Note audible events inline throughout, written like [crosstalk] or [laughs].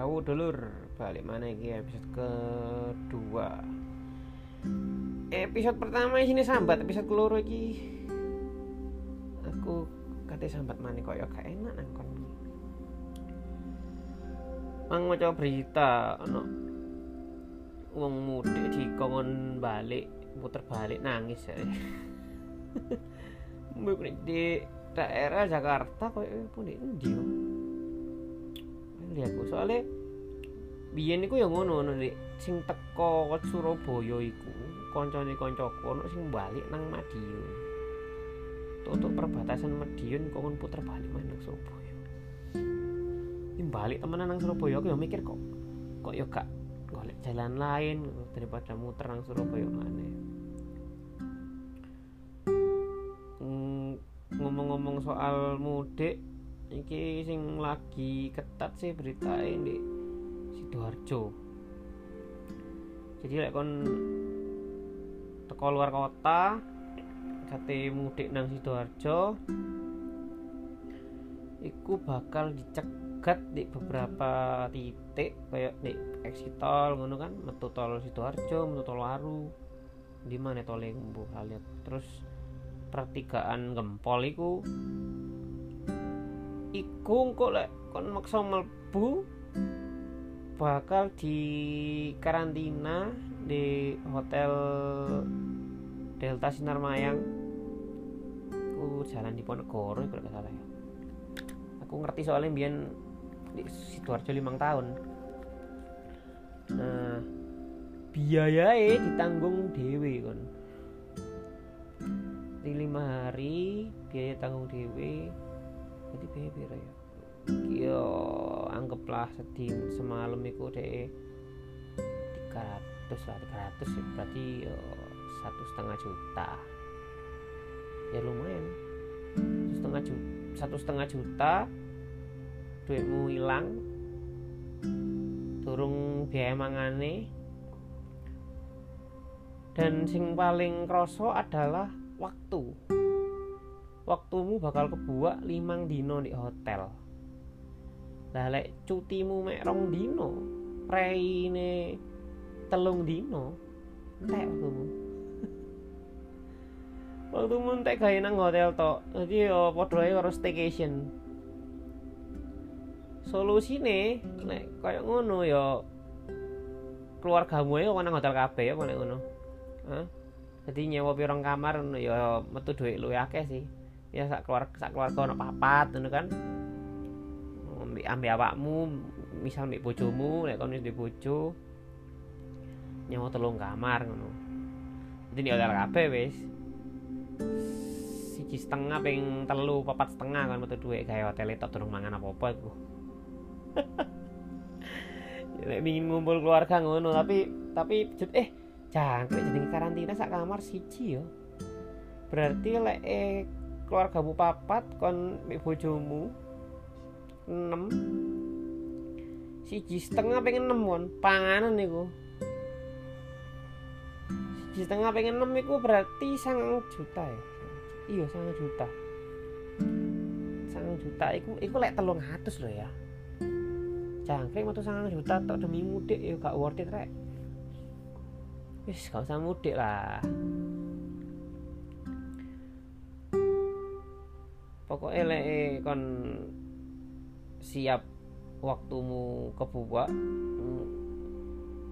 Rawu dulur balik mana iki? Episode kedua. Episode pertama sini sambat episode keloro iki. Aku kate sambat mana kok ya gak enak nang kon mang maca berita ono wong mudik dikongkon balik puter balik nangis ya. [laughs] Di daerah Jakarta kok pun di yo lihatku soalnya biyen iku ya ngono ngono Dik. sing teko Surabaya iku koncone kancaku ono sing balik nang Madiun. Tutup perbatasan Madiun kok puter balik mana nang Surabaya. Ini balik temenan nang Surabaya aku ya mikir kok kok ya gak golek jalan lain daripada muter nang Surabaya mana ngomong-ngomong soal mudik iki sing lagi ketat sih berita ini sidoarjo. Jadi lek kon teko luar kota kate mudik nang sidoarjo iku bakal dicegat di beberapa titik kayak di exit tol ngono kan metu tol sidoarjo metu tol waru di mana tol yang lihat terus pertigaan gempol iku iku kok lek kon maksa mlebu bakal di karantina di hotel Delta Sinar Mayang. Aku jalan di Ponegoro kalau nggak salah ya. Aku ngerti soalnya biar di Sidoarjo limang tahun. Nah biaya ditanggung dewi kon. Di lima hari biaya tanggung dewi jadi pira ya. Yo anggaplah sedih semalam itu deh 300 lah 300 ya. Berarti satu setengah juta. Ya lumayan. Setengah juta satu setengah juta duitmu hilang. Turung biaya mangane. Dan sing paling kroso adalah waktu waktumu bakal kebuak limang dino di hotel. Lah lek cutimu mek rong dino preine telung dino entek waktumu. [laughs] Waktumu entek gawe nang hotel tok. Jadi yo padha ae karo staycation. Solusine nek kaya ngono yo keluargamu ya nang hotel kabeh ya nek ngono? Hah? jadi nyewa pirang kamar ya metu duit lu akeh sih ya sak keluar sak keluarga ono papat ngono kan. Ambil ambil awakmu misal ambil bojomu kon wis di bojo nyewa telung kamar ngono. Jadi di hotel kabeh wis siji setengah ping telu papat setengah kan metu duit kayak hotel itu turun mangan apa-apa iku. [laughs] Ya, ingin ngumpul keluarga ngono tapi tapi eh jangkrik jadi karantina sak kamar siji yo. Berarti lek eh keluargamu papat kon mbek bojomu 6 siji setengah pengen 6 won? Panganan niku. Siji setengah pengen 6 iku berarti sang juta ya? Iya sang juta. Sang juta iku iku lek telung atus loh ya. Jangkrik metu sang juta tok demi mudik ya gak worth it rek. Wis gak usah mudik lah pokoknya lek kon siap waktumu kebuka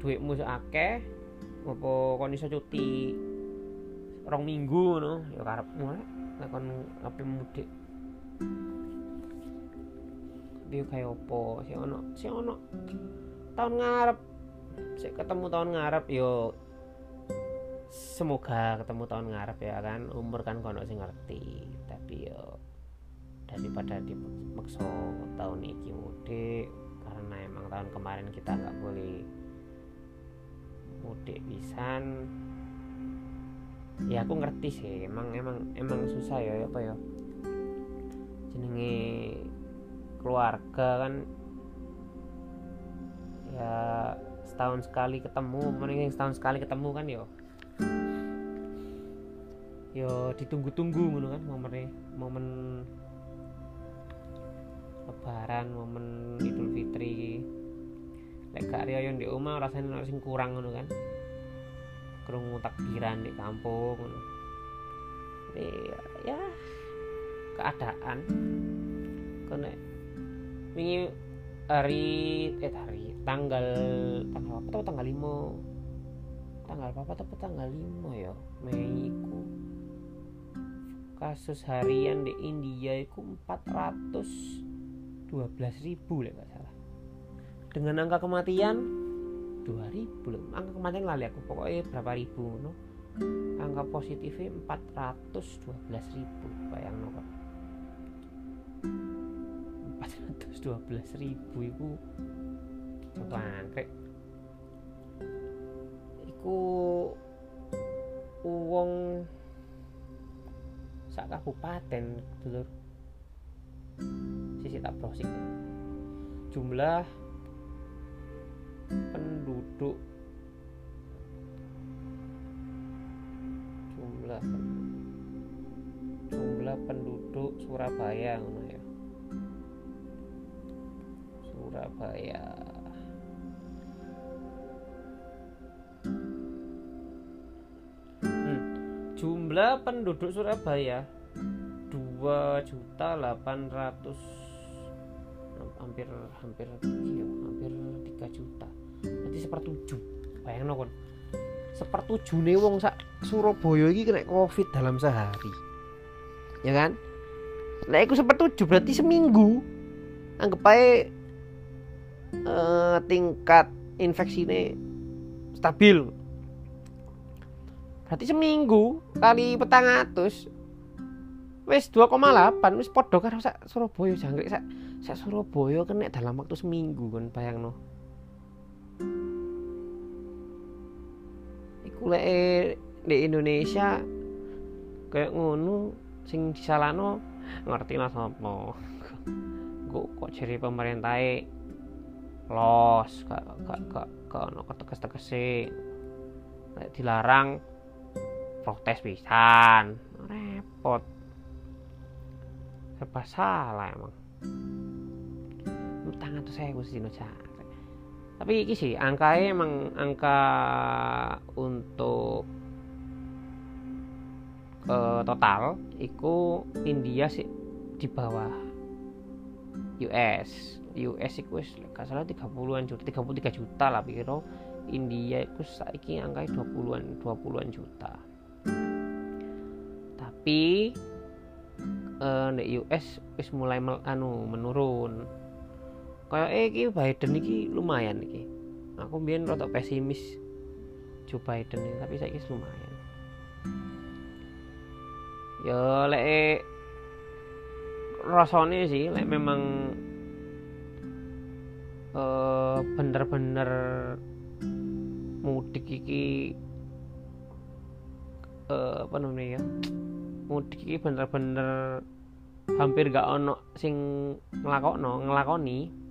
duitmu akeh apa kon iso cuti rong minggu no ya karepmu lek kon ape mudik. Dia kayak opo si ono si ono tahun ngarep. Si ketemu tahun ngarep yo semoga ketemu tahun ngarep ya kan. Umur kan kono sing ngerti tapi yo daripada dimaksa tahun ini mudik karena emang tahun kemarin kita nggak boleh mudik pisan. Ya aku ngerti sih emang emang emang susah ya apa ya? Jenenge keluarga kan ya setahun sekali ketemu mending setahun sekali ketemu kan yo. Yo ditunggu-tunggu kan momen momen lebaran momen idul fitri. Lek gak riyo di omah rasane ono sing kurang ngono kan. Krungu takbiran di kampung ngono. Ya, ya keadaan. Kena wingi hari eh hari tanggal tanggal apa tuh tanggal lima? Tanggal apa tuh tanggal lima ya? Mei ku kasus harian di India itu 400 12.000 lah nggak salah. Dengan angka kematian? 2000 loh angka kematian lali aku pokoknya berapa ribu no? angka positifnya 412 ribu bayang no 412 ribu itu bangkrek iku uang sak kabupaten dulur sisi tak browsing. Jumlah penduduk. Jumlah jumlah penduduk Surabaya ngono ya. Surabaya. Hmm. jumlah penduduk Surabaya dua juta delapan ratus hampir hampir iya hampir tiga juta. Nanti sepertujuh. Bayang kon nih wong sak Surabaya ini kena covid dalam sehari. Ya kan? Nah aku sepertujuh berarti seminggu. Anggap aja uh, tingkat infeksi ini stabil. Berarti seminggu kali petang atus wis 2,8 wis podo karo sak Surabaya jangkrik sak sak Surabaya kena dalam waktu seminggu kan bayang no iku lek di Indonesia kayak ngono sing disalano ngerti lah sapa. Kok kok ciri pemerintah los gak gak gak gak ono ketekes tekesi dilarang protes pisan. Repot. Serba salah emang tangan tuh saya sih tapi ini sih angkanya emang angka untuk uh, total itu India sih di bawah US US itu wis gak salah 30-an juta 33 juta lah piro. India itu saiki angkanya 20-an 20-an juta. Tapi uh, di US wis mulai mel, anu menurun kayak eh iki Biden iki lumayan iki. Aku biar rotok pesimis Joe Biden ini tapi saya lumayan. Ya lek rasanya sih lek memang uh, bener-bener mudik iki uh, apa namanya ya mudik iki bener-bener hampir gak ono sing ngelakokno ngelakoni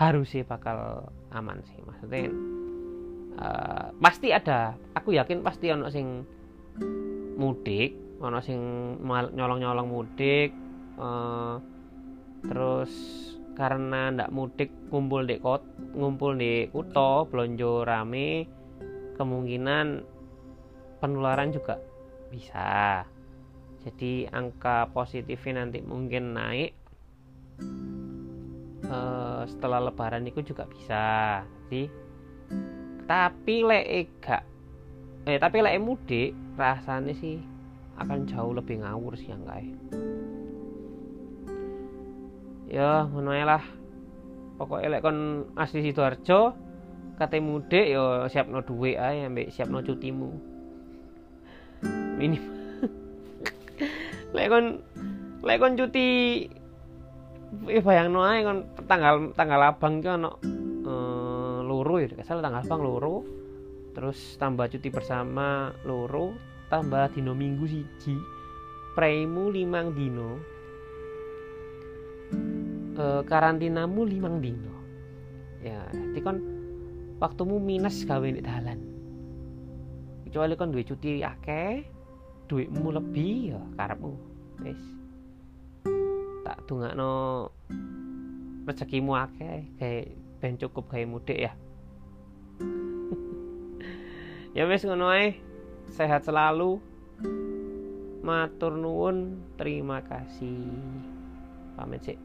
harus sih bakal aman sih maksudnya uh, pasti ada. Aku yakin pasti ono sing mudik ono sing nyolong-nyolong mudik uh, terus karena ndak mudik ngumpul di kot ngumpul di kuto belonjo rame kemungkinan penularan juga bisa. Jadi angka positifnya nanti mungkin naik uh, setelah lebaran itu juga bisa jadi tapi lek gak eh tapi lek mudik rasanya sih akan jauh lebih ngawur sih yang kayak. Ya ngono lah. Pokoknya lek kon asli sidoarjo kate mudik yo siapno duit ae ambek siapno cutimu. Minim [laughs] lek kon lek kon cuti eh bayangno ae kon tanggal tanggal abang ki ono eh, ya kesal tanggal abang loro terus tambah cuti bersama loro tambah dino minggu siji. Premu limang dino e, karantinamu limang dino ya jadi kan waktumu minus gawe di dalan. Kecuali kan duit cuti akeh duitmu lebih ya karepmu. Wis tak no rezekimu akeh kayak ben cukup gawe mudik ya. [laughs] Ya wis ngono sehat selalu. Matur nuwun terima kasih. Pamit sih